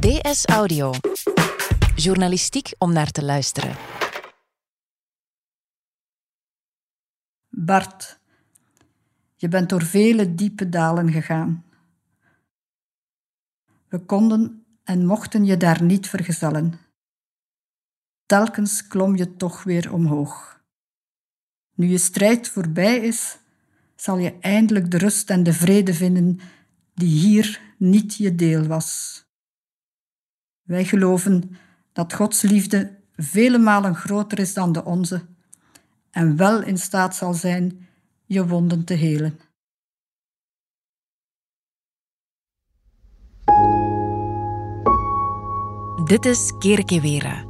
DS Audio. Journalistiek om naar te luisteren. Bart, je bent door vele diepe dalen gegaan. We konden en mochten je daar niet vergezellen. Telkens klom je toch weer omhoog. Nu je strijd voorbij is, zal je eindelijk de rust en de vrede vinden die hier niet je deel was. Wij geloven dat Gods liefde vele malen groter is dan de onze en wel in staat zal zijn je wonden te helen. Dit is Kerkewera.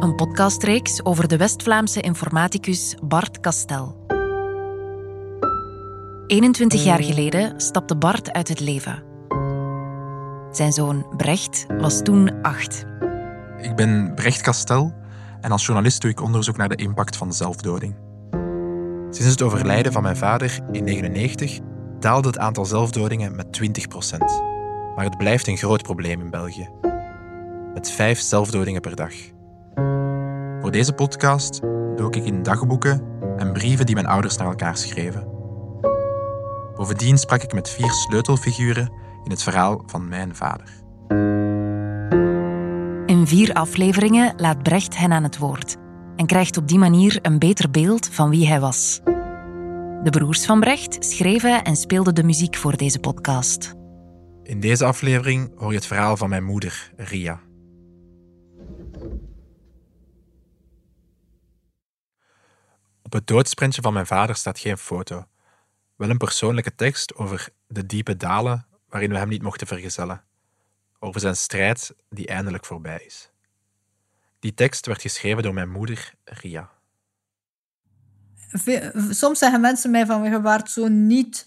Een podcastreeks over de West-Vlaamse informaticus Bart Kastel. 21 jaar geleden stapte Bart uit het leven. Zijn zoon Brecht was toen acht. Ik ben Brecht Kastel en als journalist doe ik onderzoek naar de impact van zelfdoding. Sinds het overlijden van mijn vader in 1999 daalde het aantal zelfdodingen met 20% Maar het blijft een groot probleem in België. Met vijf zelfdodingen per dag. Voor deze podcast dook ik in dagboeken en brieven die mijn ouders naar elkaar schreven. Bovendien sprak ik met vier sleutelfiguren in het verhaal van mijn vader. In vier afleveringen laat Brecht hen aan het woord en krijgt op die manier een beter beeld van wie hij was. De broers van Brecht schreven en speelden de muziek voor deze podcast. In deze aflevering hoor je het verhaal van mijn moeder, Ria. Op het doodsprintje van mijn vader staat geen foto, wel een persoonlijke tekst over de diepe dalen waarin we hem niet mochten vergezellen, over zijn strijd die eindelijk voorbij is. Die tekst werd geschreven door mijn moeder, Ria. Soms zeggen mensen mij van, je waart zo niet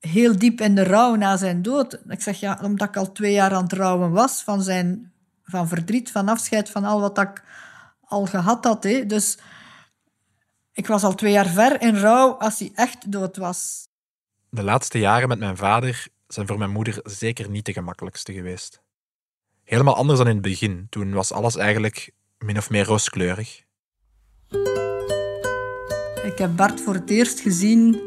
heel diep in de rouw na zijn dood. Ik zeg, ja, omdat ik al twee jaar aan het rouwen was van zijn van verdriet, van afscheid, van al wat ik al gehad had. Hè. Dus ik was al twee jaar ver in rouw als hij echt dood was. De laatste jaren met mijn vader zijn voor mijn moeder zeker niet de gemakkelijkste geweest. Helemaal anders dan in het begin. Toen was alles eigenlijk min of meer rooskleurig. Ik heb Bart voor het eerst gezien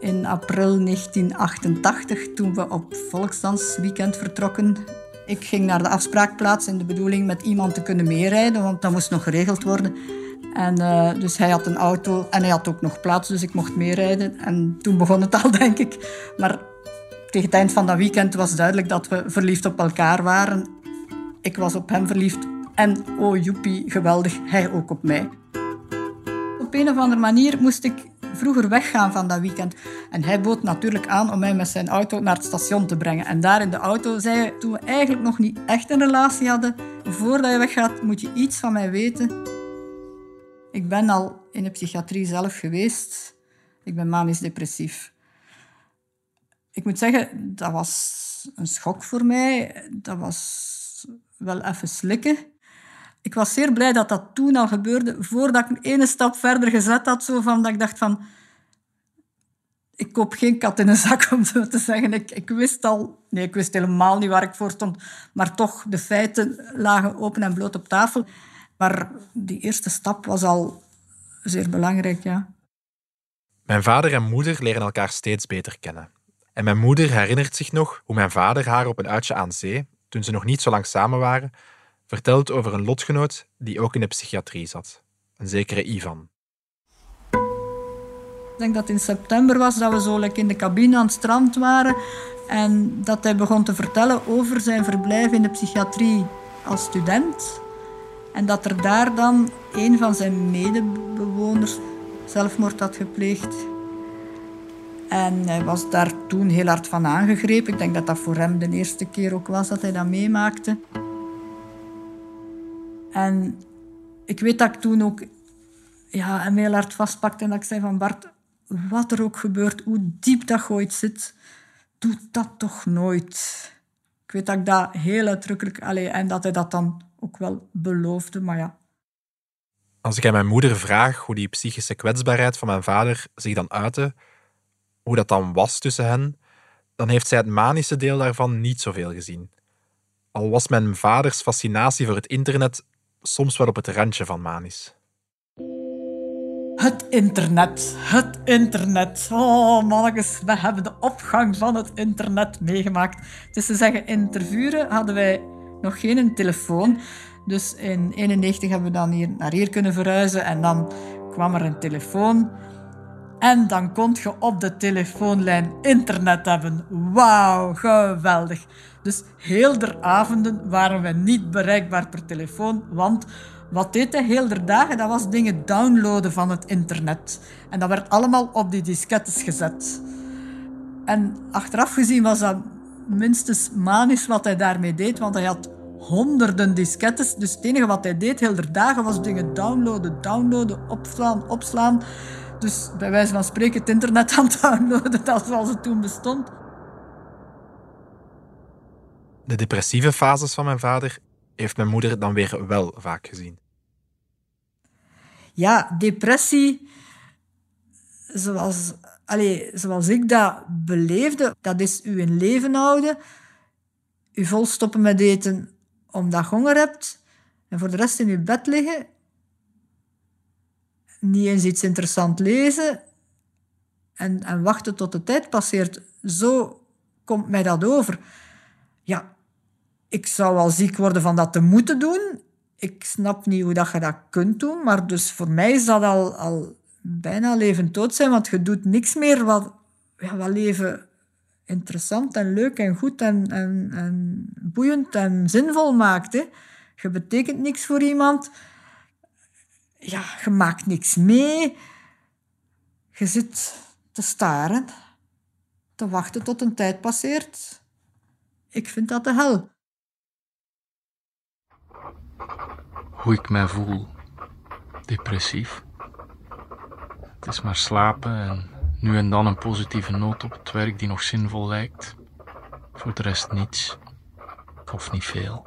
in april 1988, toen we op Volksdansweekend vertrokken. Ik ging naar de afspraakplaats in de bedoeling met iemand te kunnen meerijden, want dat moest nog geregeld worden. En, uh, dus hij had een auto en hij had ook nog plaats, dus ik mocht meerijden. En toen begon het al, denk ik. Maar tegen het eind van dat weekend was duidelijk dat we verliefd op elkaar waren. Ik was op hem verliefd en oh joepie, geweldig, hij ook op mij. Op een of andere manier moest ik vroeger weggaan van dat weekend. En hij bood natuurlijk aan om mij met zijn auto naar het station te brengen. En daar in de auto zei hij, toen we eigenlijk nog niet echt een relatie hadden, voordat je weggaat moet je iets van mij weten. Ik ben al in de psychiatrie zelf geweest. Ik ben manisch depressief. Ik moet zeggen, dat was een schok voor mij. Dat was wel even slikken. Ik was zeer blij dat dat toen al gebeurde, voordat ik een stap verder gezet had. Zo van, dat ik dacht van... Ik koop geen kat in een zak, om zo te zeggen. Ik, ik wist al... Nee, ik wist helemaal niet waar ik voor stond. Maar toch, de feiten lagen open en bloot op tafel. Maar die eerste stap was al zeer belangrijk, ja. Mijn vader en moeder leren elkaar steeds beter kennen. En mijn moeder herinnert zich nog hoe mijn vader haar op een uitje aan zee, toen ze nog niet zo lang samen waren, vertelt over een lotgenoot die ook in de psychiatrie zat. Een zekere Ivan. Ik denk dat het in september was dat we zo in de cabine aan het strand waren en dat hij begon te vertellen over zijn verblijf in de psychiatrie als student. En dat er daar dan een van zijn medebewoners zelfmoord had gepleegd. En hij was daar toen heel hard van aangegrepen. Ik denk dat dat voor hem de eerste keer ook was dat hij dat meemaakte. En ik weet dat ik toen ook ja, hem heel hard vastpakte en dat ik zei van Bart, wat er ook gebeurt, hoe diep dat gooit zit, doe dat toch nooit. Ik weet dat ik dat heel uitdrukkelijk... Allez, en dat hij dat dan ook wel beloofde, maar ja. Als ik aan mijn moeder vraag hoe die psychische kwetsbaarheid van mijn vader zich dan uitte, hoe dat dan was tussen hen, dan heeft zij het manische deel daarvan niet zoveel gezien. Al was mijn vaders fascinatie voor het internet soms wel op het randje van manisch. Het internet, het internet. Oh mannetjes, we hebben de opgang van het internet meegemaakt. Dus te zeggen, in Tervuren hadden wij nog geen telefoon. Dus in 1991 hebben we dan hier naar hier kunnen verhuizen en dan kwam er een telefoon. En dan kon je op de telefoonlijn internet hebben. Wauw, geweldig. Dus heel de avonden waren we niet bereikbaar per telefoon, want wat deed hij heel de dagen? Dat was dingen downloaden van het internet. En dat werd allemaal op die diskettes gezet. En achteraf gezien was dat minstens manisch wat hij daarmee deed, want hij had honderden diskettes. Dus het enige wat hij deed heel de dagen was dingen downloaden, downloaden, opslaan, opslaan. Dus bij wijze van spreken het internet aan het downloaden, dat zoals het toen bestond. De depressieve fases van mijn vader heeft mijn moeder dan weer wel vaak gezien. Ja, depressie, zoals, allez, zoals ik dat beleefde, dat is u in leven houden, u volstoppen met eten omdat je honger hebt en voor de rest in uw bed liggen, niet eens iets interessant lezen en, en wachten tot de tijd passeert. Zo komt mij dat over. Ja, ik zou wel ziek worden van dat te moeten doen. Ik snap niet hoe dat je dat kunt doen, maar dus voor mij is dat al, al bijna leven dood zijn, want je doet niks meer wat, ja, wat leven interessant en leuk en goed en, en, en boeiend en zinvol maakt. Je betekent niks voor iemand. Ja, je maakt niks mee. Je zit te staren, te wachten tot een tijd passeert. Ik vind dat de hel. hoe ik mij voel. Depressief. Het is maar slapen en nu en dan een positieve noot op het werk die nog zinvol lijkt. Voor de rest niets. Of niet veel.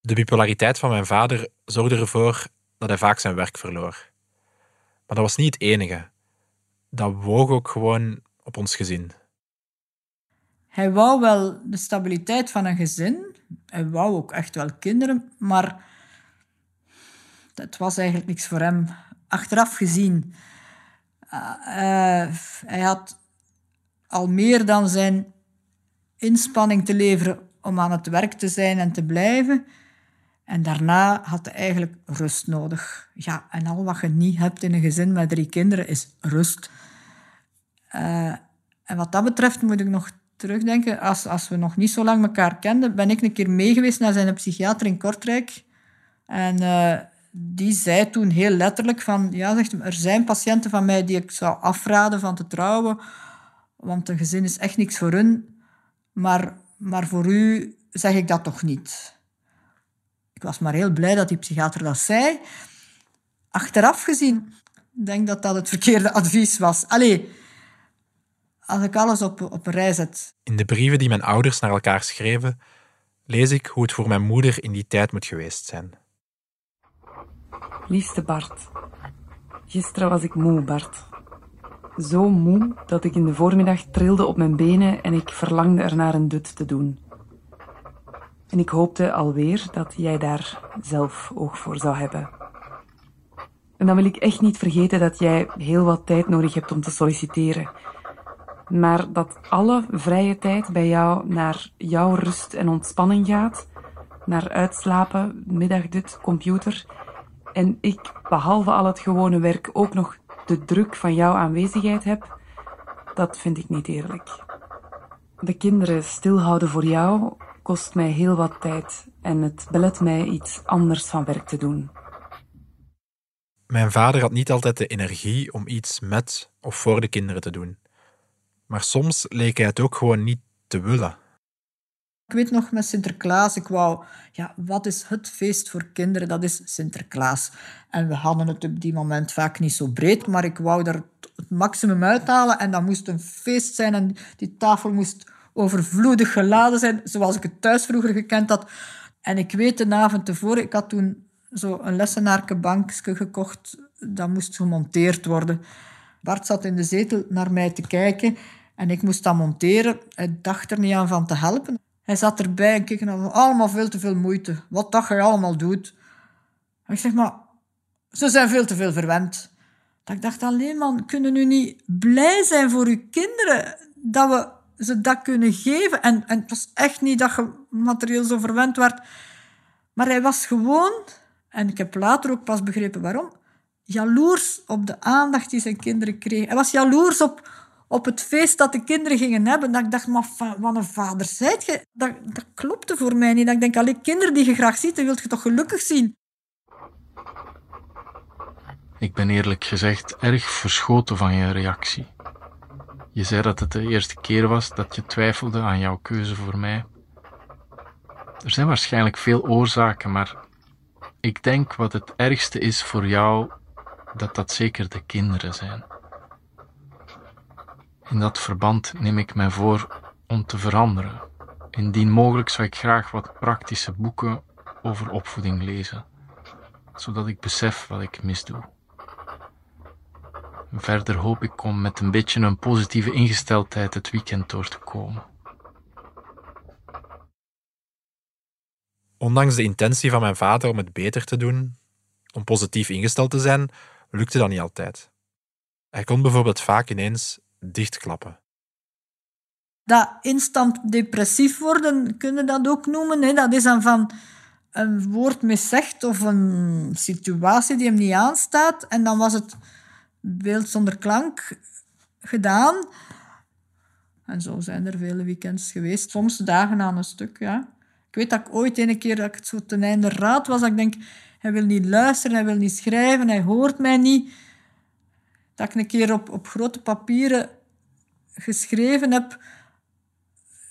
De bipolariteit van mijn vader zorgde ervoor dat hij vaak zijn werk verloor. Maar dat was niet het enige. Dat woog ook gewoon op ons gezin. Hij wou wel de stabiliteit van een gezin, hij wou ook echt wel kinderen, maar het was eigenlijk niks voor hem. Achteraf gezien, uh, hij had al meer dan zijn inspanning te leveren om aan het werk te zijn en te blijven. En daarna had hij eigenlijk rust nodig. Ja, en al wat je niet hebt in een gezin met drie kinderen is rust. Uh, en wat dat betreft moet ik nog terugdenken, als, als we nog niet zo lang elkaar kenden, ben ik een keer meegeweest naar zijn psychiater in Kortrijk. En die zei toen heel letterlijk van, ja, zegt er zijn patiënten van mij die ik zou afraden van te trouwen, want een gezin is echt niks voor hun. Maar, maar voor u zeg ik dat toch niet. Ik was maar heel blij dat die psychiater dat zei. Achteraf gezien, denk ik dat dat het verkeerde advies was. Allee, als ik alles op, op een rij zet. In de brieven die mijn ouders naar elkaar schreven, lees ik hoe het voor mijn moeder in die tijd moet geweest zijn. Liefste Bart, gisteren was ik moe, Bart. Zo moe dat ik in de voormiddag trilde op mijn benen en ik verlangde er naar een dut te doen. En ik hoopte alweer dat jij daar zelf oog voor zou hebben. En dan wil ik echt niet vergeten dat jij heel wat tijd nodig hebt om te solliciteren maar dat alle vrije tijd bij jou naar jouw rust en ontspanning gaat, naar uitslapen, middagdut, computer, en ik, behalve al het gewone werk, ook nog de druk van jouw aanwezigheid heb, dat vind ik niet eerlijk. De kinderen stilhouden voor jou kost mij heel wat tijd en het belet mij iets anders van werk te doen. Mijn vader had niet altijd de energie om iets met of voor de kinderen te doen. Maar soms leek hij het ook gewoon niet te willen. Ik weet nog met Sinterklaas, ik wou, ja, wat is het feest voor kinderen? Dat is Sinterklaas. En we hadden het op die moment vaak niet zo breed, maar ik wou er het maximum uithalen en dat moest een feest zijn en die tafel moest overvloedig geladen zijn, zoals ik het thuis vroeger gekend had. En ik weet de avond tevoren, ik had toen zo een lessenaarkenbankje gekocht, dat moest gemonteerd worden. Bart zat in de zetel naar mij te kijken en ik moest dat monteren. Hij dacht er niet aan van te helpen. Hij zat erbij en keek naar allemaal veel te veel moeite. Wat dat je allemaal doet. Ik zeg, maar ze zijn veel te veel verwend. Dat ik dacht alleen, man, kunnen nu niet blij zijn voor uw kinderen dat we ze dat kunnen geven? En, en het was echt niet dat je materieel zo verwend werd. Maar hij was gewoon, en ik heb later ook pas begrepen waarom, jaloers op de aandacht die zijn kinderen kregen. Hij was jaloers op, op het feest dat de kinderen gingen hebben. Dat ik dacht, maar wat een vader zijt je? Dat, dat klopte voor mij niet. Dat ik denk, alleen kinderen die je graag ziet, die wilt je toch gelukkig zien? Ik ben eerlijk gezegd erg verschoten van je reactie. Je zei dat het de eerste keer was dat je twijfelde aan jouw keuze voor mij. Er zijn waarschijnlijk veel oorzaken, maar ik denk wat het ergste is voor jou, dat dat zeker de kinderen zijn. In dat verband neem ik mij voor om te veranderen. Indien mogelijk zou ik graag wat praktische boeken over opvoeding lezen, zodat ik besef wat ik misdoe. Verder hoop ik om met een beetje een positieve ingesteldheid het weekend door te komen. Ondanks de intentie van mijn vader om het beter te doen, om positief ingesteld te zijn, lukte dat niet altijd. Hij kon bijvoorbeeld vaak ineens dichtklappen. Dat instant depressief worden, kunnen dat ook noemen. Hè? Dat is dan van een woord miszegd of een situatie die hem niet aanstaat. En dan was het beeld zonder klank gedaan. En zo zijn er vele weekends geweest, soms dagen aan een stuk. Ja. Ik weet dat ik ooit een keer dat ik het zo ten einde raad was, dat ik denk, hij wil niet luisteren, hij wil niet schrijven, hij hoort mij niet. Dat ik een keer op, op grote papieren geschreven heb,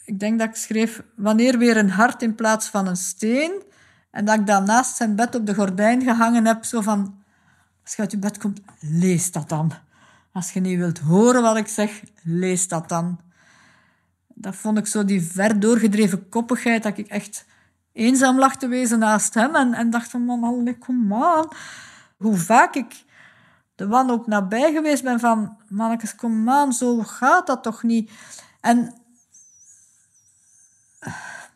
ik denk dat ik schreef, wanneer weer een hart in plaats van een steen. En dat ik dan naast zijn bed op de gordijn gehangen heb, zo van, als je uit je bed komt, lees dat dan. Als je niet wilt horen wat ik zeg, lees dat dan. Dat vond ik zo die ver doorgedreven koppigheid, dat ik echt eenzaam lag te wezen naast hem en, en dacht van, man, allee, kom aan. Hoe vaak ik de wanhoop nabij geweest ben van, mannetjes, kom zo gaat dat toch niet. En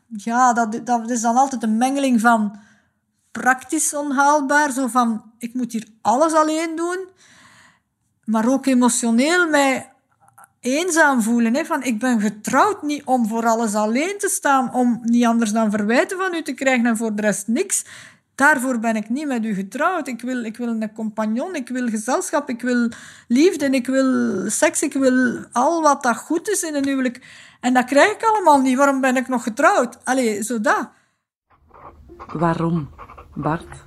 ja, dat, dat is dan altijd een mengeling van praktisch onhaalbaar, zo van ik moet hier alles alleen doen, maar ook emotioneel mij eenzaam voelen. Hè? Van, ik ben getrouwd niet om voor alles alleen te staan, om niet anders dan verwijten van u te krijgen en voor de rest niks. Daarvoor ben ik niet met u getrouwd. Ik wil, ik wil een compagnon, ik wil gezelschap, ik wil liefde, ik wil seks, ik wil al wat dat goed is in een huwelijk. En dat krijg ik allemaal niet. Waarom ben ik nog getrouwd? Allee, zo dat. Waarom? Bart,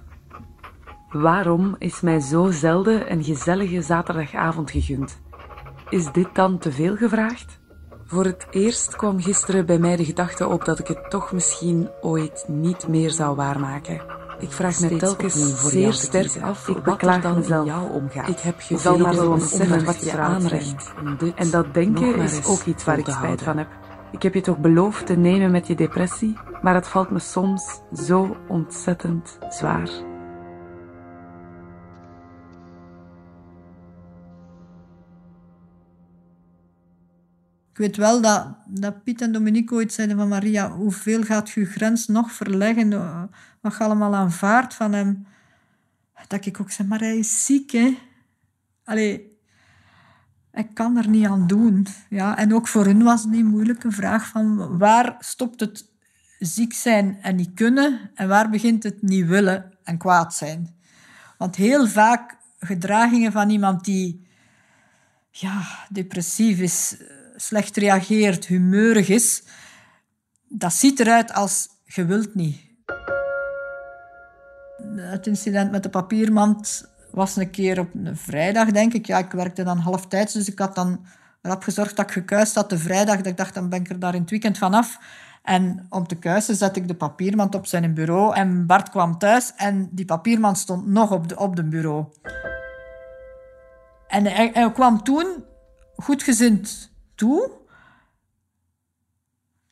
waarom is mij zo zelden een gezellige zaterdagavond gegund? Is dit dan te veel gevraagd? Voor het eerst kwam gisteren bij mij de gedachte op dat ik het toch misschien ooit niet meer zou waarmaken. Ik vraag me telkens zeer sterk af ik beklaag dan mezelf. Jou omgaat. Ik heb je maar zo beseffen wat je aanrecht. En dat denken is ook iets waar ik spijt van heb. Ik heb je toch beloofd te nemen met je depressie, maar het valt me soms zo ontzettend zwaar. Ik weet wel dat, dat Piet en Dominique ooit zeiden van Maria, hoeveel gaat je grens nog verleggen? Wat je allemaal aanvaardt van hem? Dat ik ook zeg, maar hij is ziek, hè? Allee, ik kan er niet aan doen. Ja, en ook voor hun was het die moeilijke vraag van waar stopt het ziek zijn en niet kunnen en waar begint het niet willen en kwaad zijn. Want heel vaak gedragingen van iemand die ja, depressief is, slecht reageert, humeurig is, dat ziet eruit als je wilt niet. Het incident met de papiermand was een keer op een vrijdag, denk ik. Ja, ik werkte dan halftijds, dus ik had dan erop gezorgd dat ik gekuist had de vrijdag. Dat ik dacht, dan ben ik er daar in het weekend vanaf. En om te kuisen zette ik de papiermand op zijn bureau. En Bart kwam thuis en die papiermand stond nog op de, op de bureau. En hij, hij kwam toen goedgezind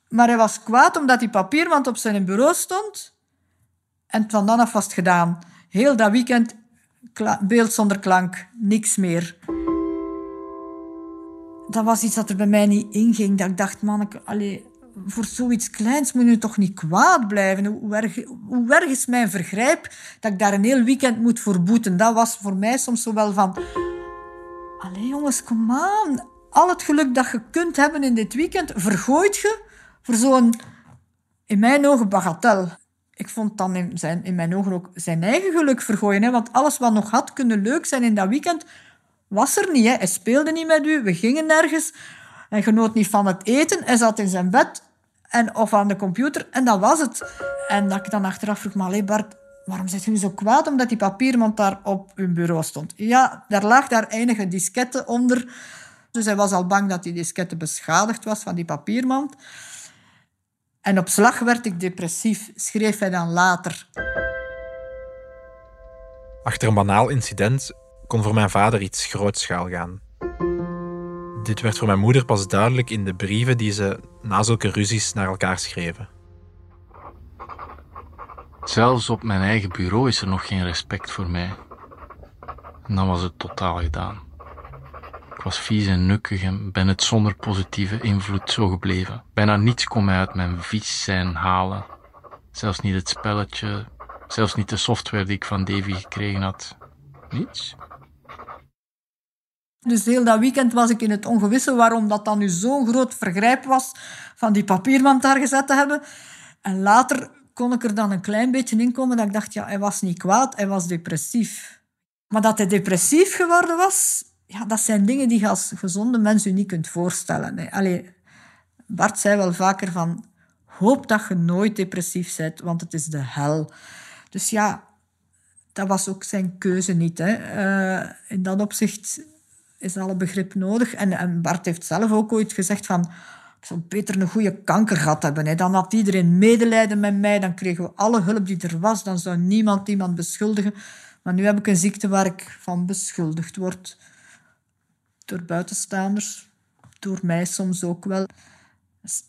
Maar hij was kwaad omdat die papiermand op zijn bureau stond. En van dan af was het gedaan. Heel dat weekend beeld zonder klank, niks meer. dat was iets dat er bij mij niet inging. Dat ik dacht, man, ik, allee, voor zoiets kleins moet je toch niet kwaad blijven. Hoe erg, hoe erg is mijn vergrijp dat ik daar een heel weekend moet voor boeten? Dat was voor mij soms zo wel van... Allee jongens, kom aan. Al het geluk dat je kunt hebben in dit weekend, vergooit je voor zo'n, in mijn ogen, bagatel. Ik vond dan in, zijn, in mijn ogen ook zijn eigen geluk vergooien. Hè? Want alles wat nog had kunnen leuk zijn in dat weekend, was er niet. Hè? Hij speelde niet met u, we gingen nergens. Hij genoot niet van het eten. Hij zat in zijn bed en, of aan de computer en dat was het. En dat ik dan achteraf vroeg, maar Bart, waarom zit je zo kwaad omdat die papiermand daar op hun bureau stond? Ja, daar lag daar enige disketten onder. Dus hij was al bang dat die diskette beschadigd was van die papiermand. En op slag werd ik depressief, schreef hij dan later. Achter een banaal incident kon voor mijn vader iets grootschaal gaan. Dit werd voor mijn moeder pas duidelijk in de brieven die ze na zulke ruzies naar elkaar schreven. Zelfs op mijn eigen bureau is er nog geen respect voor mij. En dan was het totaal gedaan. Ik was vies en nukkig en ben het zonder positieve invloed zo gebleven. Bijna niets kon mij uit mijn vies zijn halen. Zelfs niet het spelletje, zelfs niet de software die ik van Davy gekregen had. Niets. Dus heel dat weekend was ik in het ongewisse waarom dat dan nu zo'n groot vergrijp was van die papiermand daar gezet te hebben. En later kon ik er dan een klein beetje in komen dat ik dacht, ja, hij was niet kwaad, hij was depressief. Maar dat hij depressief geworden was, ja, dat zijn dingen die je als gezonde mens je niet kunt voorstellen. Allee, Bart zei wel vaker van, hoop dat je nooit depressief bent, want het is de hel. Dus ja, dat was ook zijn keuze niet. Hè. Uh, in dat opzicht is alle begrip nodig. En, en Bart heeft zelf ook ooit gezegd van... Ik zou beter een goede kanker gehad hebben. Hè. Dan had iedereen medelijden met mij. Dan kregen we alle hulp die er was. Dan zou niemand iemand beschuldigen. Maar nu heb ik een ziekte waar ik van beschuldigd word. Door buitenstaanders. Door mij soms ook wel.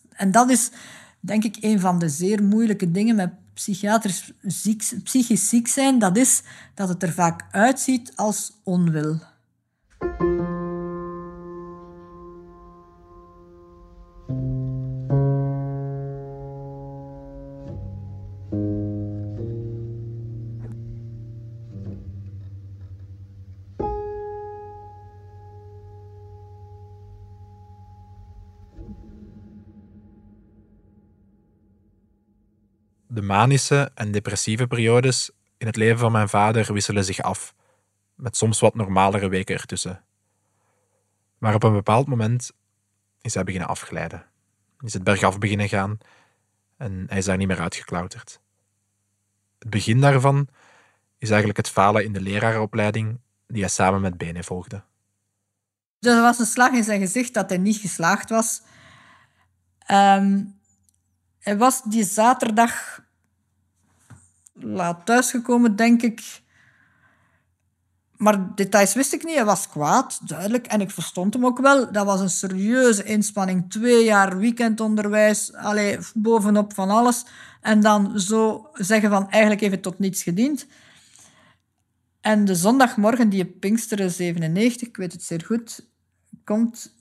En dat is, denk ik, een van de zeer moeilijke dingen met psychiatrisch ziek, psychisch ziek zijn. Dat is dat het er vaak uitziet als onwil. Manische en depressieve periodes in het leven van mijn vader wisselen zich af, met soms wat normalere weken ertussen. Maar op een bepaald moment is hij beginnen afglijden. Is het bergaf beginnen gaan en hij is daar niet meer uitgeklauterd. Het begin daarvan is eigenlijk het falen in de leraaropleiding die hij samen met Bene volgde. Er was een slag in zijn gezicht dat hij niet geslaagd was. Um, hij was die zaterdag laat thuisgekomen, denk ik. Maar details wist ik niet. Hij was kwaad, duidelijk. En ik verstond hem ook wel. Dat was een serieuze inspanning. Twee jaar weekendonderwijs. Allee, bovenop van alles. En dan zo zeggen van eigenlijk het tot niets gediend. En de zondagmorgen, die Pinksteren 97, ik weet het zeer goed, komt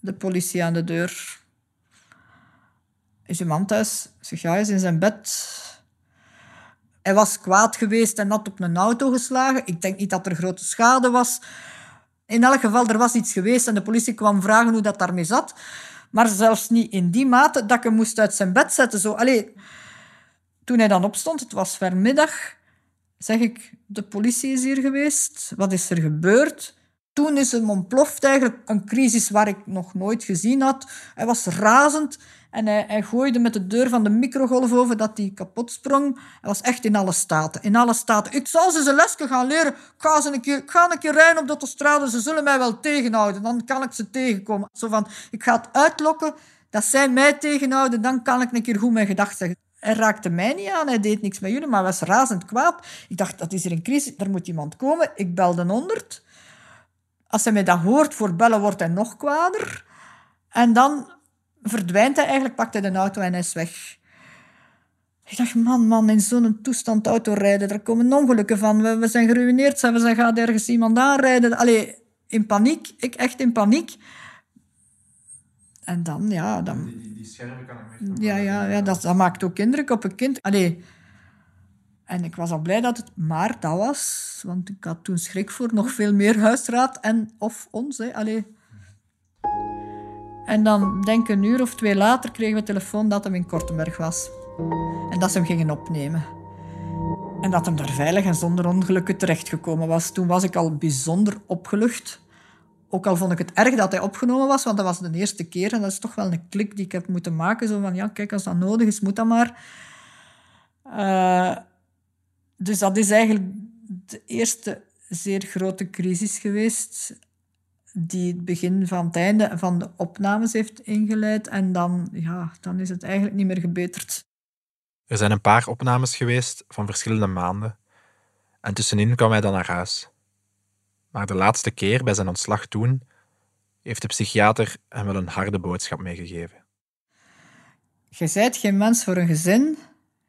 de politie aan de deur. Is uw man thuis? Zeg, hij is in zijn bed. Hij was kwaad geweest en had op een auto geslagen. Ik denk niet dat er grote schade was. In elk geval, er was iets geweest en de politie kwam vragen hoe dat daarmee zat. Maar zelfs niet in die mate dat ik hem moest uit zijn bed zetten. Zo, toen hij dan opstond, het was vermiddag, zeg ik, de politie is hier geweest. Wat is er gebeurd? Toen is hem ontploft eigenlijk, een crisis waar ik nog nooit gezien had. Hij was razend. En hij, gooide met de deur van de microgolfoven dat die kapot sprong. Hij was echt in alle staten. In alle staten. Ik zal ze zijn lesje gaan leren. Ik ga, ze een keer, ik ga een keer rijden op de autostrade. Ze zullen mij wel tegenhouden. Dan kan ik ze tegenkomen. Zo van, ik ga het uitlokken dat zij mij tegenhouden. Dan kan ik een keer goed mijn gedachten zeggen. Hij raakte mij niet aan, hij deed niks met jullie, maar was razend kwaad. Ik dacht, dat is er een crisis, er moet iemand komen. Ik belde 100. Als hij mij dat hoort voor bellen, wordt hij nog kwader. En dan verdwijnt hij eigenlijk, pakt hij de auto en hij is weg. Ik dacht, man, man, in zo'n toestand autorijden, daar komen ongelukken van. We, we zijn geruineerd, we zijn gaan ergens iemand aanrijden. Allee, in paniek, ik echt in paniek. En dan, ja... Dan, Die, die scherven kan ik me ja, ja, ja dat, dat maakt ook indruk op een kind. Allee, en ik was al blij dat het maar dat was, want ik had toen schrik voor nog veel meer huisraad en of ons. Hè. Allee. En dan, denk een uur of twee later, kregen we telefoon dat hem in Kortenberg was. En dat ze hem gingen opnemen. En dat hem daar veilig en zonder ongelukken terechtgekomen was. Toen was ik al bijzonder opgelucht. Ook al vond ik het erg dat hij opgenomen was, want dat was de eerste keer. En dat is toch wel een klik die ik heb moeten maken. Zo van, ja, kijk, als dat nodig is, moet dat maar. Uh, dus dat is eigenlijk de eerste zeer grote crisis geweest die het begin van het einde van de opnames heeft ingeleid. En dan, ja, dan is het eigenlijk niet meer gebeterd. Er zijn een paar opnames geweest van verschillende maanden. En tussenin kwam hij dan naar huis. Maar de laatste keer, bij zijn ontslag toen, heeft de psychiater hem wel een harde boodschap meegegeven. Je zijt geen mens voor een gezin.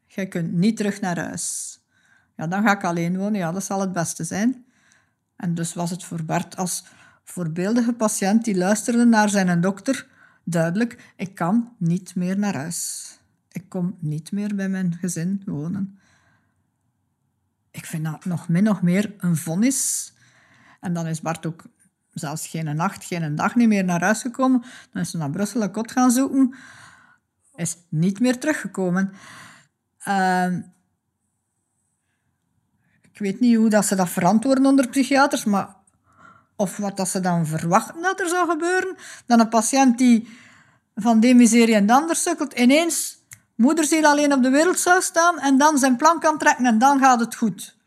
Je kunt niet terug naar huis. Ja, dan ga ik alleen wonen. Ja, dat zal het beste zijn. En dus was het voor Bart als voorbeeldige patiënt die luisterde naar zijn dokter duidelijk, ik kan niet meer naar huis. Ik kom niet meer bij mijn gezin wonen. Ik vind dat nog min nog meer een vonnis. En dan is Bart ook zelfs geen nacht, geen dag niet meer naar huis gekomen. Dan is hij naar Brussel een kot gaan zoeken. Is niet meer teruggekomen. Uh, ik weet niet hoe dat ze dat verantwoorden onder psychiaters, maar of wat dat ze dan verwachten dat er zou gebeuren. Dan een patiënt die van die miserie en ander sukkelt, ineens moederziel alleen op de wereld zou staan en dan zijn plan kan trekken en dan gaat het goed.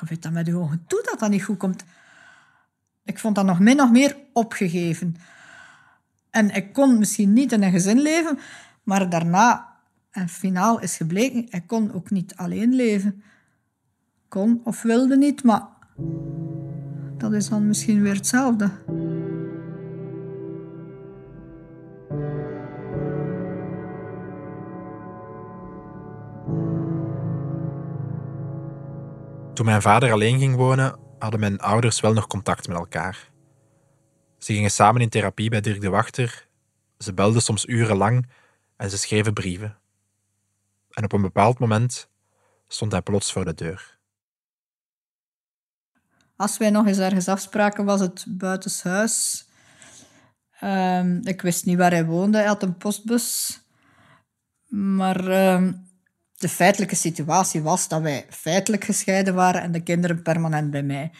Je weet met je ogen toe dat dat niet goed komt. Ik vond dat nog min nog meer opgegeven. En ik kon misschien niet in een gezin leven, maar daarna, en finaal is gebleken, ik kon ook niet alleen leven kon of wilde niet, maar dat is dan misschien weer hetzelfde. Toen mijn vader alleen ging wonen, hadden mijn ouders wel nog contact met elkaar. Ze gingen samen in therapie bij Dirk de Wachter, ze belden soms urenlang en ze schreven brieven. En op een bepaald moment stond hij plots voor de deur. Als wij nog eens ergens afspraken, was het buitenshuis. Um, ik wist niet waar hij woonde. Hij had een postbus. Maar um, de feitelijke situatie was dat wij feitelijk gescheiden waren en de kinderen permanent bij mij.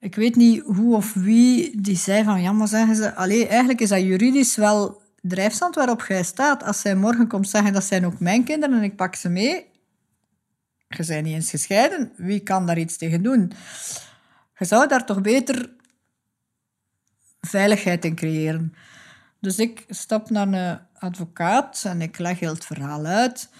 Ik weet niet hoe of wie die zei van, ja, maar zeggen ze, allee, eigenlijk is dat juridisch wel drijfstand waarop jij staat. Als zij morgen komt zeggen, dat zijn ook mijn kinderen en ik pak ze mee, je bent niet eens gescheiden, wie kan daar iets tegen doen? Je zou daar toch beter veiligheid in creëren. Dus ik stap naar een advocaat en ik leg heel het verhaal uit.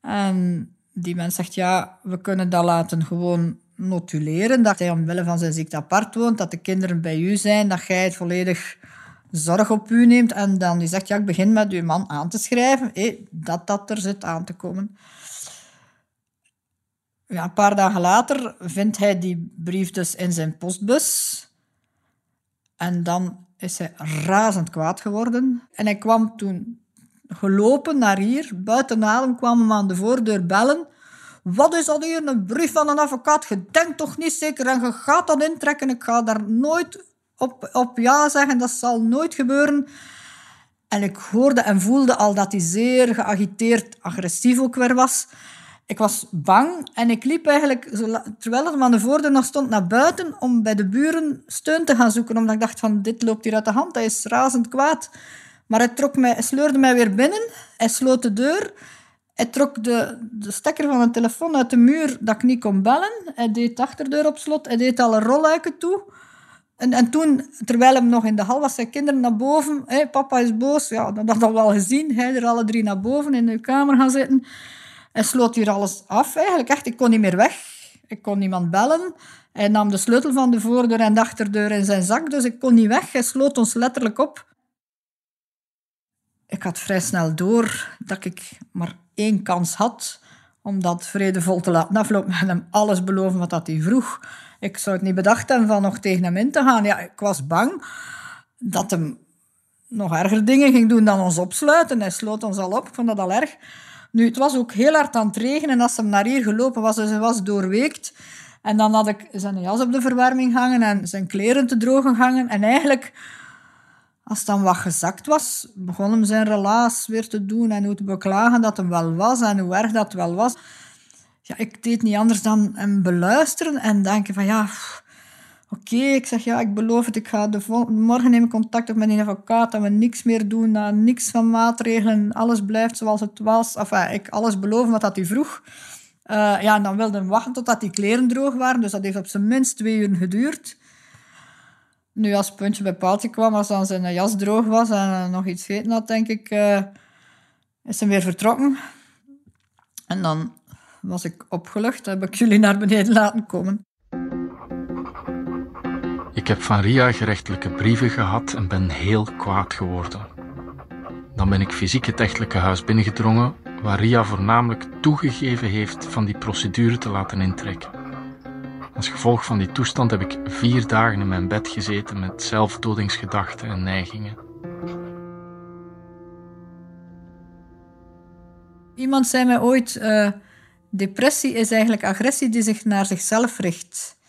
En die mens zegt, ja, we kunnen dat laten gewoon notuleren, dat hij omwille van zijn ziekte apart woont, dat de kinderen bij u zijn, dat jij het volledig zorg op u neemt. En dan die zegt, ja, ik begin met uw man aan te schrijven, dat dat er zit aan te komen. Ja, een paar dagen later vindt hij die brief dus in zijn postbus. En dan is hij razend kwaad geworden. En hij kwam toen gelopen naar hier, buiten adem, kwam hem aan de voordeur bellen. Wat is dat hier, een brief van een advocaat? Je denkt toch niet zeker en je gaat dat intrekken. Ik ga daar nooit op, op ja zeggen, dat zal nooit gebeuren. En ik hoorde en voelde al dat hij zeer geagiteerd, agressief ook weer was. Ik was bang en ik liep eigenlijk, terwijl het aan de voordeur nog stond, naar buiten om bij de buren steun te gaan zoeken. Omdat ik dacht van, dit loopt hier uit de hand, hij is razend kwaad. Maar hij, trok mij, sleurde mij weer binnen, hij sloot de deur. Hij trok de, de stekker van de telefoon uit de muur dat ik niet kon bellen. Hij deed de achterdeur op slot, hij deed alle rolluiken toe. En, en toen, terwijl hij nog in de hal was, zijn kinderen naar boven. Papa is boos. Ja, dat had ik wel gezien. Hij er alle drie naar boven in de kamer gaan zitten. Hij sloot hier alles af eigenlijk. Echt, ik kon niet meer weg. Ik kon niemand bellen. Hij nam de sleutel van de voordeur en de achterdeur in zijn zak, dus ik kon niet weg. Hij sloot ons letterlijk op. Ik had vrij snel door dat ik maar één kans had om dat vredevol te laten aflopen en hem alles beloven wat hij vroeg. Ik zou het niet bedacht hebben van nog tegen hem in te gaan. Ja, ik was bang dat hem nog erger dingen ging doen dan ons opsluiten. Hij sloot ons al op, ik vond dat al erg. Nu, het was ook heel hard aan het regenen en als hij naar hier gelopen was, dus hij was doorweekt. En dan had ik zijn jas op de verwarming hangen en zijn kleren te drogen hangen. En eigenlijk, als het dan wat gezakt was, begon hem zijn relaas weer te doen en hoe te beklagen dat hem wel was en hoe erg dat wel was. Ja, ik deed niet anders dan hem beluisteren en denken van ja, oké, ik zeg ja, ik beloof het, ik ga de morgen neem ik contact op met een advocaat, dat we niks meer doen, niks van maatregelen, alles blijft zoals het was. Enfin, ik alles beloven wat dat hij vroeg. Uh, ja, en dan wilde hij wachten totdat die kleren droog waren, dus dat heeft op zijn minst twee uur geduurd. Nu, als puntje bij paaltje kwam, als dan zijn jas droog was en nog iets gegeten had, denk ik, uh, is hij weer vertrokken. En dan was ik opgelucht, heb ik jullie naar beneden laten komen. Ik heb van Ria gerechtelijke brieven gehad en ben heel kwaad geworden. Dan ben ik fysiek het echtelijke huis binnengedrongen, waar Ria voornamelijk toegegeven heeft van die procedure te laten intrekken. Als gevolg van die toestand heb ik vier dagen in mijn bed gezeten met zelfdodingsgedachten en neigingen. Iemand zei mij ooit: uh, depressie is eigenlijk agressie die zich naar zichzelf richt.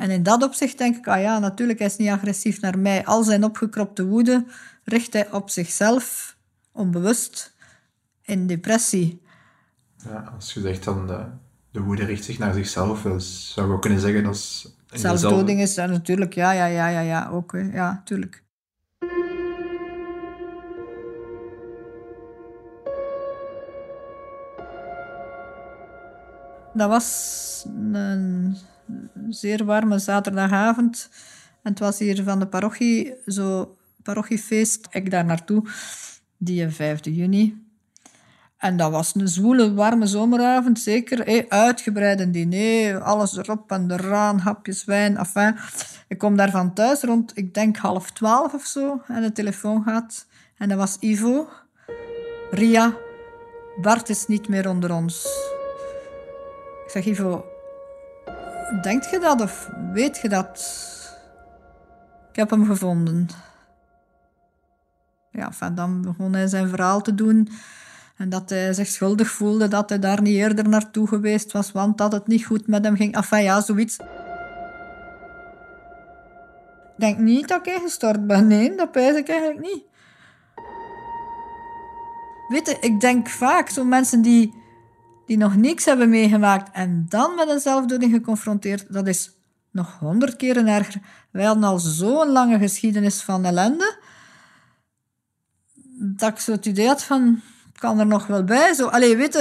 En in dat opzicht denk ik, ah ja, natuurlijk, hij is niet agressief naar mij. Al zijn opgekropte woede richt hij op zichzelf, onbewust, in depressie. Ja, als je zegt dan de, de woede richt zich naar zichzelf, dus zou je ook kunnen zeggen dat... Zelfdoding is natuurlijk, ja, ja, ja, ja, ja, ook, ja, natuurlijk. Dat was een zeer warme zaterdagavond. En het was hier van de parochie, zo parochiefeest. Ik daar naartoe, die 5 juni. En dat was een zwoele, warme zomeravond, zeker. Hey, uitgebreide diner, alles erop en eraan, hapjes wijn, enfin. Ik kom daarvan thuis rond, ik denk half twaalf of zo, en de telefoon gaat. En dat was Ivo. Ria, Bart is niet meer onder ons. Ik zeg, Ivo, Denkt je dat of weet je dat? Ik heb hem gevonden. Ja, van dan begon hij zijn verhaal te doen. En dat hij zich schuldig voelde dat hij daar niet eerder naartoe geweest was, want dat het niet goed met hem ging. Enfin ja, zoiets. Ik denk niet dat ik gestort ben. Nee, dat pijs ik eigenlijk niet. Weet je, ik denk vaak, zo mensen die die nog niks hebben meegemaakt en dan met een zelfdoding geconfronteerd, dat is nog honderd keren erger. Wij hadden al zo'n lange geschiedenis van ellende, dat ik zo het idee had van, kan er nog wel bij? Zo, allee, weet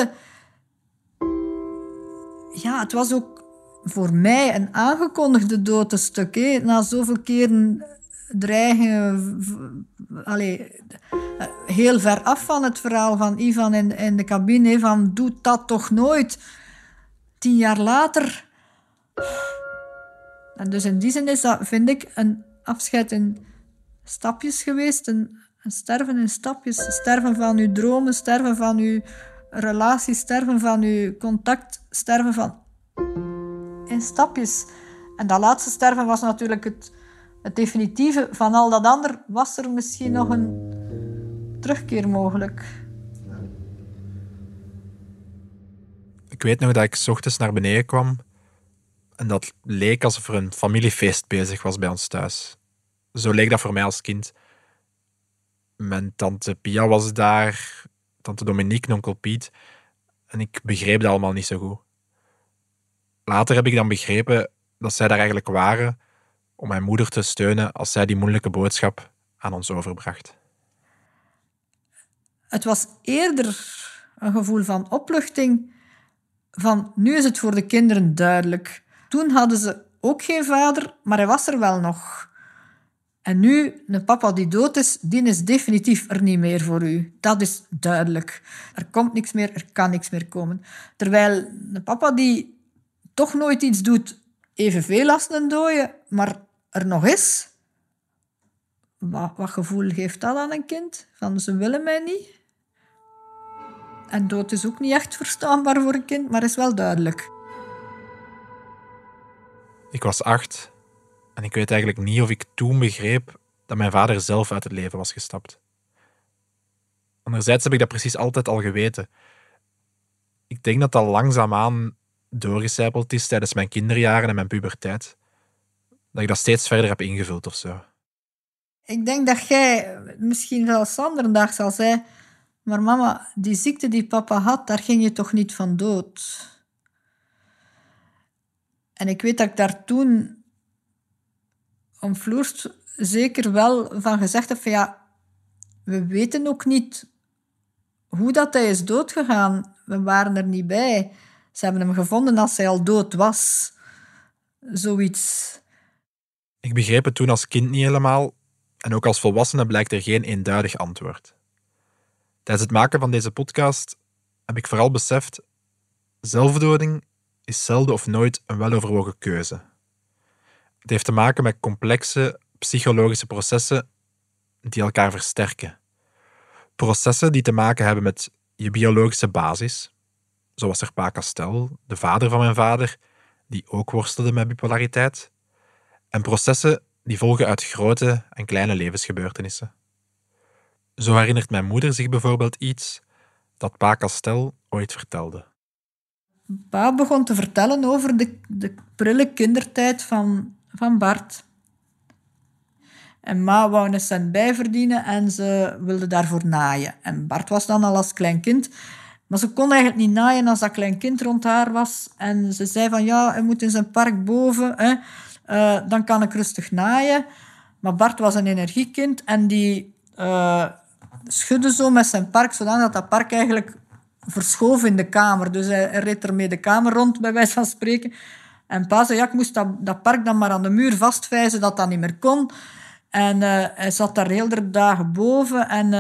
ja, het was ook voor mij een aangekondigde dood een. Na zoveel keren dreigen, allee, heel ver af van het verhaal van Ivan in, in de cabine, van doe dat toch nooit. Tien jaar later. En dus in die zin is dat, vind ik, een afscheid in stapjes geweest, een, een sterven in stapjes. Sterven van uw dromen, sterven van uw relatie, sterven van uw contact, sterven van... In stapjes. En dat laatste sterven was natuurlijk het het definitieve van al dat ander, was er misschien nog een terugkeer mogelijk. Ik weet nog dat ik s ochtends naar beneden kwam en dat leek alsof er een familiefeest bezig was bij ons thuis. Zo leek dat voor mij als kind. Mijn tante Pia was daar, tante Dominique, onkel Piet, en ik begreep dat allemaal niet zo goed. Later heb ik dan begrepen dat zij daar eigenlijk waren om mijn moeder te steunen als zij die moeilijke boodschap aan ons overbracht. Het was eerder een gevoel van opluchting, van nu is het voor de kinderen duidelijk. Toen hadden ze ook geen vader, maar hij was er wel nog. En nu, een papa die dood is, die is definitief er niet meer voor u. Dat is duidelijk. Er komt niks meer, er kan niks meer komen. Terwijl een papa die toch nooit iets doet, evenveel als een dode, maar er nog is, wat, wat gevoel geeft dat aan een kind? Van ze willen mij niet. En dood is ook niet echt verstaanbaar voor een kind, maar is wel duidelijk. Ik was acht en ik weet eigenlijk niet of ik toen begreep dat mijn vader zelf uit het leven was gestapt. Anderzijds heb ik dat precies altijd al geweten. Ik denk dat dat langzaamaan doorgecijpeld is tijdens mijn kinderjaren en mijn puberteit. Dat ik dat steeds verder heb ingevuld of zo. Ik denk dat jij misschien zelfs een dag zal zeggen, maar mama, die ziekte die papa had, daar ging je toch niet van dood? En ik weet dat ik daar toen omvloerst zeker wel van gezegd heb van ja, we weten ook niet hoe dat hij is doodgegaan. We waren er niet bij. Ze hebben hem gevonden als hij al dood was. Zoiets. Ik begreep het toen als kind niet helemaal en ook als volwassene blijkt er geen eenduidig antwoord. Tijdens het maken van deze podcast heb ik vooral beseft: zelfdoding is zelden of nooit een weloverwogen keuze. Het heeft te maken met complexe psychologische processen die elkaar versterken. Processen die te maken hebben met je biologische basis, zoals er Pa Castel, de vader van mijn vader, die ook worstelde met bipolariteit, en processen die volgen uit grote en kleine levensgebeurtenissen. Zo herinnert mijn moeder zich bijvoorbeeld iets dat Pa Castel ooit vertelde. Pa begon te vertellen over de, de prille kindertijd van, van Bart. En ma wou een cent bijverdienen en ze wilde daarvoor naaien. En Bart was dan al als klein kind. Maar ze kon eigenlijk niet naaien als dat klein kind rond haar was. En ze zei van ja, hij moet in zijn park boven. Hè. Uh, dan kan ik rustig naaien. Maar Bart was een energiekind en die uh, schudde zo met zijn park, zodat dat park eigenlijk verschoof in de kamer. Dus hij, reed ermee de kamer rond, bij wijze van spreken. En pa zei, ja, ik moest dat, park dan maar aan de muur vastvijzen, dat dat niet meer kon. En uh, hij zat daar heel de dagen boven en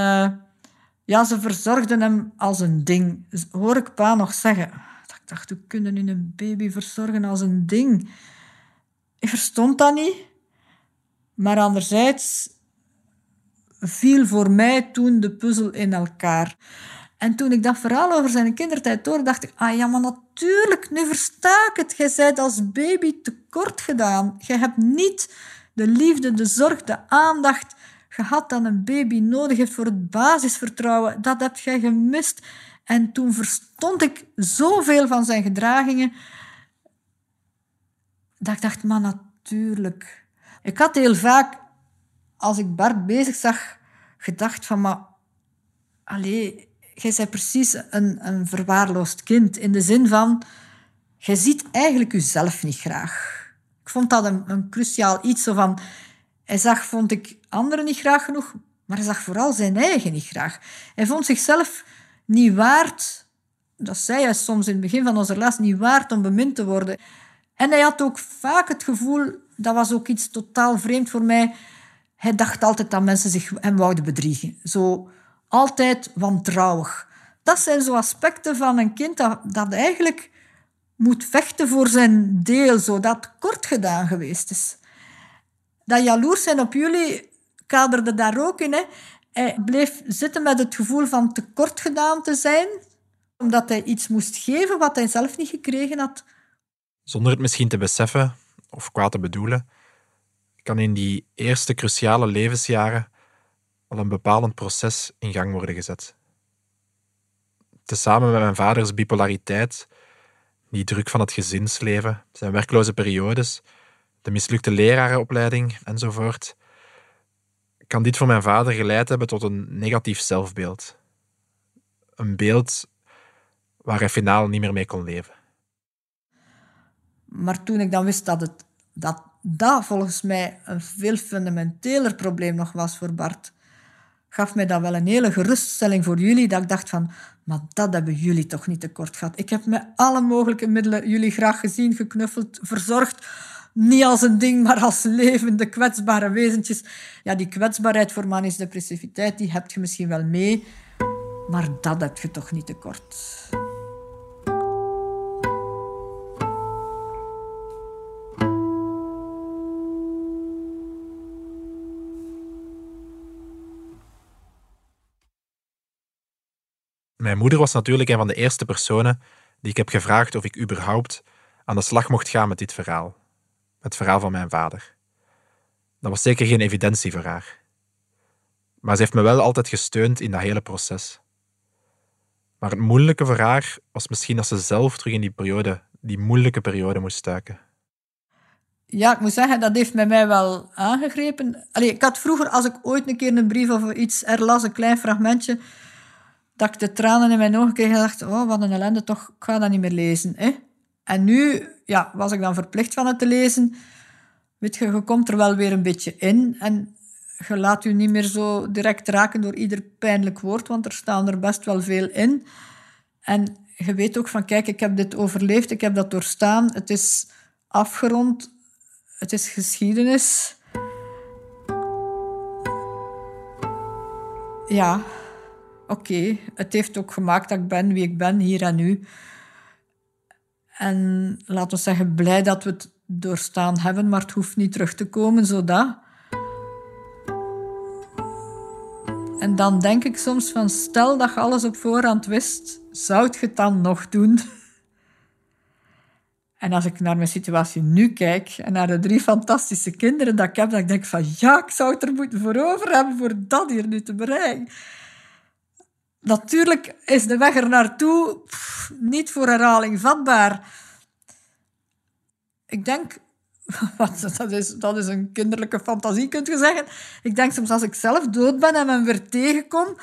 ja, ze verzorgden hem als een ding. Hoor ik pa nog zeggen. Ik dacht, hoe kunnen nu een baby verzorgen als een ding? Ik verstond dat niet. Maar anderzijds viel voor mij toen de puzzel in elkaar. En toen ik dat verhaal over zijn kindertijd hoorde, dacht ik, ah ja, maar natuurlijk, nu versta ik het. Jij bent als baby tekort gedaan. Je hebt niet de liefde, de zorg, de aandacht gehad dat een baby nodig heeft voor het basisvertrouwen. Dat heb jij gemist. En toen verstond ik zoveel van zijn gedragingen, dat ik dacht, maar natuurlijk. Ik had heel vaak, als ik Bart bezig zag, gedacht van, maar... Allee, jij bent precies een, een verwaarloosd kind. In de zin van, jij ziet eigenlijk jezelf niet graag. Ik vond dat een, een cruciaal iets. Zo van, hij zag, vond ik, anderen niet graag genoeg, maar hij zag vooral zijn eigen niet graag. Hij vond zichzelf niet waard, dat zei hij soms in het begin van onze les, niet waard om bemind te worden. En hij had ook vaak het gevoel, dat was ook iets totaal vreemd voor mij, hij dacht altijd dat mensen zich hem wouden bedriegen. Zo altijd wantrouwig. Dat zijn zo aspecten van een kind dat, eigenlijk moet vechten voor zijn deel, zodat kort gedaan geweest is. Dat jaloers zijn op jullie kaderde daar ook in. Hè. Hij bleef zitten met het gevoel van tekort gedaan te zijn, omdat hij iets moest geven wat hij zelf niet gekregen had. Zonder het misschien te beseffen of kwaad te bedoelen, kan in die eerste cruciale levensjaren al een bepalend proces in gang worden gezet. Tezamen met mijn vaders bipolariteit, die druk van het gezinsleven, zijn werkloze periodes, de mislukte lerarenopleiding enzovoort, kan dit voor mijn vader geleid hebben tot een negatief zelfbeeld. Een beeld waar hij finaal niet meer mee kon leven. Maar toen ik dan wist dat het, dat, dat volgens mij een veel fundamenteler probleem nog was voor Bart, gaf mij dat wel een hele geruststelling voor jullie, dat ik dacht van, maar dat hebben jullie toch niet tekort gehad. Ik heb met alle mogelijke middelen jullie graag gezien, geknuffeld, verzorgd. Niet als een ding, maar als levende, kwetsbare wezentjes. Ja, die kwetsbaarheid voor manische depressiviteit, die heb je misschien wel mee, maar dat heb je toch niet tekort. Mijn moeder was natuurlijk een van de eerste personen die ik heb gevraagd of ik überhaupt aan de slag mocht gaan met dit verhaal. Het verhaal van mijn vader. Dat was zeker geen evidentie voor haar. Maar ze heeft me wel altijd gesteund in dat hele proces. Maar het moeilijke voor haar was misschien dat ze zelf terug in die periode, die moeilijke periode moest stuiken. Ja, ik moet zeggen, dat heeft mij wel aangegrepen. Allee, ik had vroeger, als ik ooit een keer een brief of iets erlas, een klein fragmentje, dat ik de tranen in mijn ogen kreeg en dacht, oh, wat een ellende, toch, ik ga dat niet meer lezen. Hè? En nu ja, was ik dan verplicht van het te lezen. Weet je, je komt er wel weer een beetje in en je laat je niet meer zo direct raken door ieder pijnlijk woord, want er staan er best wel veel in. En je weet ook van, kijk, ik heb dit overleefd, ik heb dat doorstaan, het is afgerond, het is geschiedenis. Ja, oké, het heeft ook gemaakt dat ik ben wie ik ben, hier en nu. En laten we zeggen, blij dat we het doorstaan hebben, maar het hoeft niet terug te komen, zodat. En dan denk ik soms van, stel dat je alles op voorhand wist, zou je het dan nog doen? En als ik naar mijn situatie nu kijk en naar de drie fantastische kinderen dat ik heb, dan denk ik van, ja, ik zou het er moeten voor over hebben voor dat hier nu te bereiken. Natuurlijk is de weg er naartoe niet voor herhaling vatbaar. Ik denk, dat is, dat is een kinderlijke fantasie, kunt je zeggen. Ik denk soms als ik zelf dood ben en men weer tegenkom,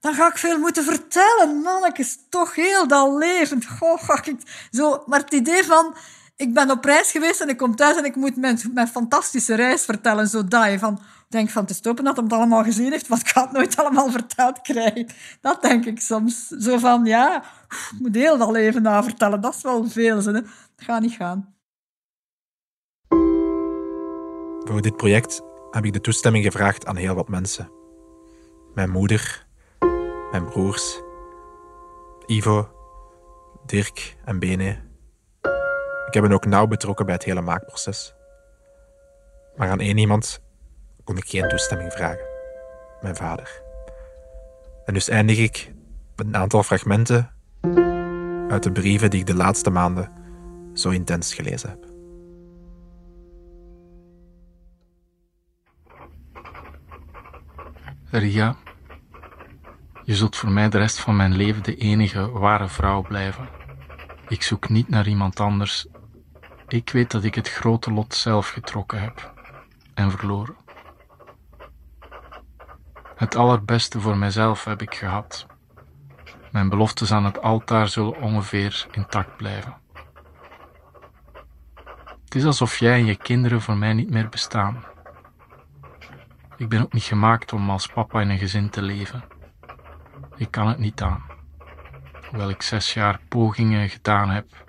dan ga ik veel moeten vertellen. Man, ik is toch heel dat levend. Goh, ik zo, maar het idee van, ik ben op reis geweest en ik kom thuis en ik moet mijn, mijn fantastische reis vertellen. Zo je van, denk van te stoppen dat hij het allemaal gezien heeft, want ik ga het nooit allemaal verteld krijgen. Dat denk ik soms. Zo van, ja, ik moet heel dat leven na vertellen. Dat is wel veel. Hè. Dat gaat niet gaan. Voor dit project heb ik de toestemming gevraagd aan heel wat mensen. Mijn moeder, mijn broers, Ivo, Dirk en Bene. Ik heb hen ook nauw betrokken bij het hele maakproces. Maar aan één iemand kon ik geen toestemming vragen: mijn vader. En dus eindig ik met een aantal fragmenten uit de brieven die ik de laatste maanden zo intens gelezen heb. Ria, je zult voor mij de rest van mijn leven de enige ware vrouw blijven. Ik zoek niet naar iemand anders. Ik weet dat ik het grote lot zelf getrokken heb en verloren. Het allerbeste voor mijzelf heb ik gehad. Mijn beloftes aan het altaar zullen ongeveer intact blijven. Het is alsof jij en je kinderen voor mij niet meer bestaan. Ik ben ook niet gemaakt om als papa in een gezin te leven. Ik kan het niet aan. Hoewel ik zes jaar pogingen gedaan heb.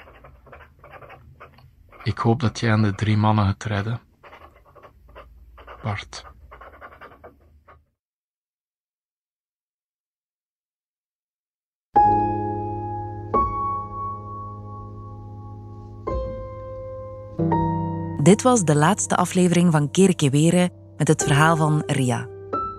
Ik hoop dat jij en de drie mannen het redden. Bart. Dit was de laatste aflevering van Kerkeweren met het verhaal van Ria.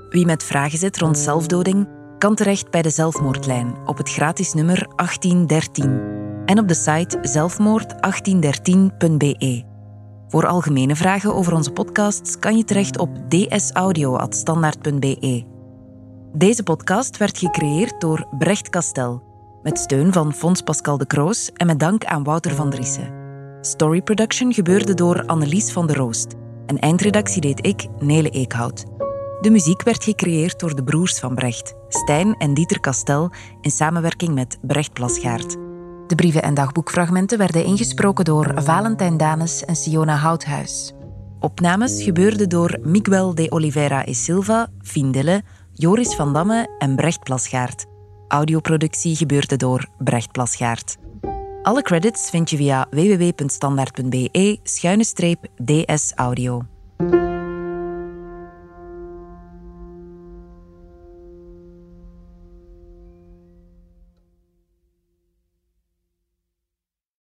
Wie met vragen zit rond zelfdoding, kan terecht bij de zelfmoordlijn op het gratis nummer 1813 en op de site zelfmoord1813.be. Voor algemene vragen over onze podcasts kan je terecht op dsaudio.standaard.be. Deze podcast werd gecreëerd door Brecht Kastel, met steun van Fons Pascal de Kroos en met dank aan Wouter van Driessen. Story production gebeurde door Annelies van der Roost en eindredactie deed ik, Nele Eekhout. De muziek werd gecreëerd door de broers van Brecht, Stijn en Dieter Kastel, in samenwerking met Brecht Plasgaard. De brieven en dagboekfragmenten werden ingesproken door Valentijn Danes en Siona Houthuis. Opnames gebeurden door Miguel de Oliveira e Silva, Findille, Joris van Damme en Brecht Plasgaard. Audioproductie gebeurde door Brecht Plasgaard. Alle credits vind je via www.standaard.be-ds audio.